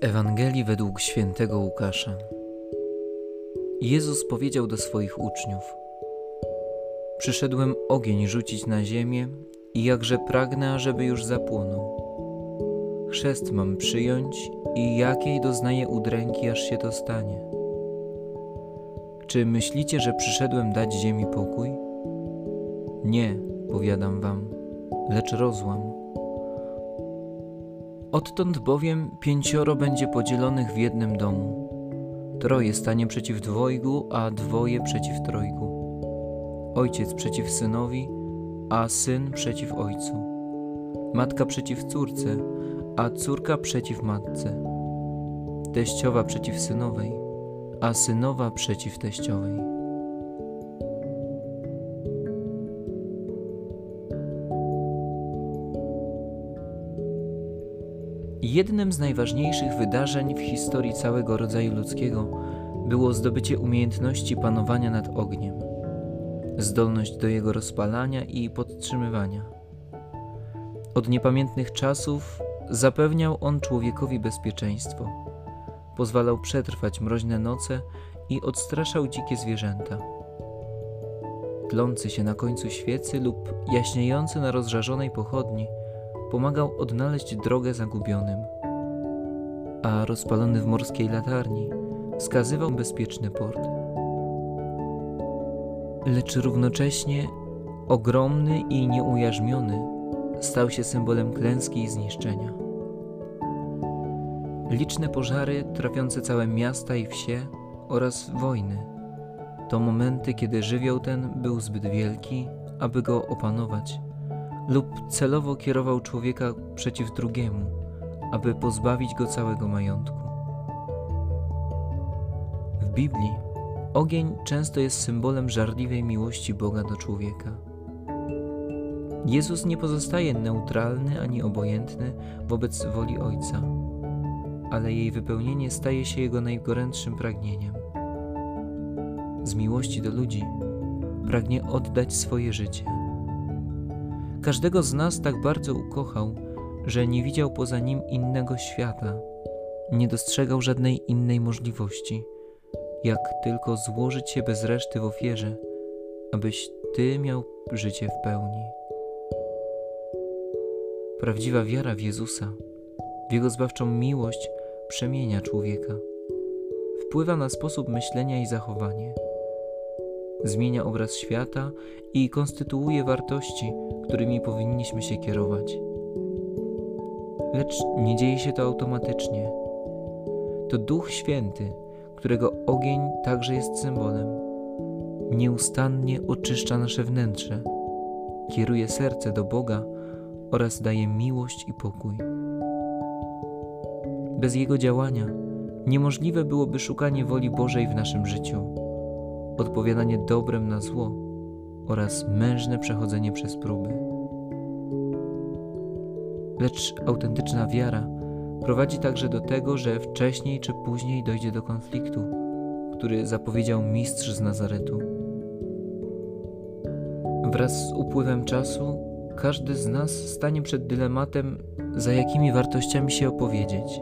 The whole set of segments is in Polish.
Ewangelii według świętego Łukasza. Jezus powiedział do swoich uczniów: Przyszedłem ogień rzucić na ziemię i jakże pragnę, ażeby już zapłonął. Chrzest mam przyjąć i jakiej doznaję udręki, aż się to stanie. Czy myślicie, że przyszedłem dać ziemi pokój? Nie, powiadam wam, lecz rozłam. Odtąd bowiem pięcioro będzie podzielonych w jednym domu. Troje stanie przeciw dwojgu, a dwoje przeciw trojgu. Ojciec przeciw synowi, a syn przeciw ojcu. Matka przeciw córce, a córka przeciw matce. Teściowa przeciw synowej, a synowa przeciw teściowej. Jednym z najważniejszych wydarzeń w historii całego rodzaju ludzkiego było zdobycie umiejętności panowania nad ogniem, zdolność do jego rozpalania i podtrzymywania. Od niepamiętnych czasów zapewniał on człowiekowi bezpieczeństwo, pozwalał przetrwać mroźne noce i odstraszał dzikie zwierzęta. Tlący się na końcu świecy lub jaśniejący na rozżarzonej pochodni – pomagał odnaleźć drogę zagubionym, a rozpalony w morskiej latarni wskazywał bezpieczny port. Lecz równocześnie ogromny i nieujarzmiony stał się symbolem klęski i zniszczenia. Liczne pożary trawiące całe miasta i wsie oraz wojny to momenty, kiedy żywioł ten był zbyt wielki, aby go opanować lub celowo kierował człowieka przeciw drugiemu, aby pozbawić go całego majątku. W Biblii ogień często jest symbolem żarliwej miłości Boga do człowieka. Jezus nie pozostaje neutralny ani obojętny wobec woli Ojca, ale jej wypełnienie staje się jego najgorętszym pragnieniem. Z miłości do ludzi pragnie oddać swoje życie Każdego z nas tak bardzo ukochał, że nie widział poza nim innego świata, nie dostrzegał żadnej innej możliwości, jak tylko złożyć się bez reszty w ofierze, abyś Ty miał życie w pełni. Prawdziwa wiara w Jezusa, w Jego zbawczą miłość przemienia człowieka, wpływa na sposób myślenia i zachowanie zmienia obraz świata i konstytuuje wartości, którymi powinniśmy się kierować. Lecz nie dzieje się to automatycznie. To Duch Święty, którego ogień także jest symbolem, nieustannie oczyszcza nasze wnętrze, kieruje serce do Boga oraz daje miłość i pokój. Bez Jego działania niemożliwe byłoby szukanie woli Bożej w naszym życiu odpowiadanie dobrem na zło oraz mężne przechodzenie przez próby. Lecz autentyczna wiara prowadzi także do tego, że wcześniej czy później dojdzie do konfliktu, który zapowiedział mistrz z Nazaretu. Wraz z upływem czasu każdy z nas stanie przed dylematem, za jakimi wartościami się opowiedzieć.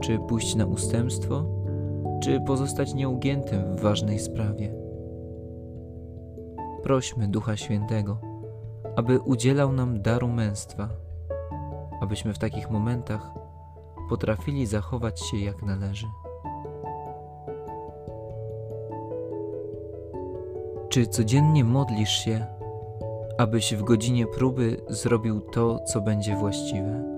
Czy pójść na ustępstwo, czy pozostać nieugiętym w ważnej sprawie. Prośmy Ducha Świętego, aby udzielał nam daru męstwa, abyśmy w takich momentach potrafili zachować się jak należy. Czy codziennie modlisz się, abyś w godzinie próby zrobił to, co będzie właściwe?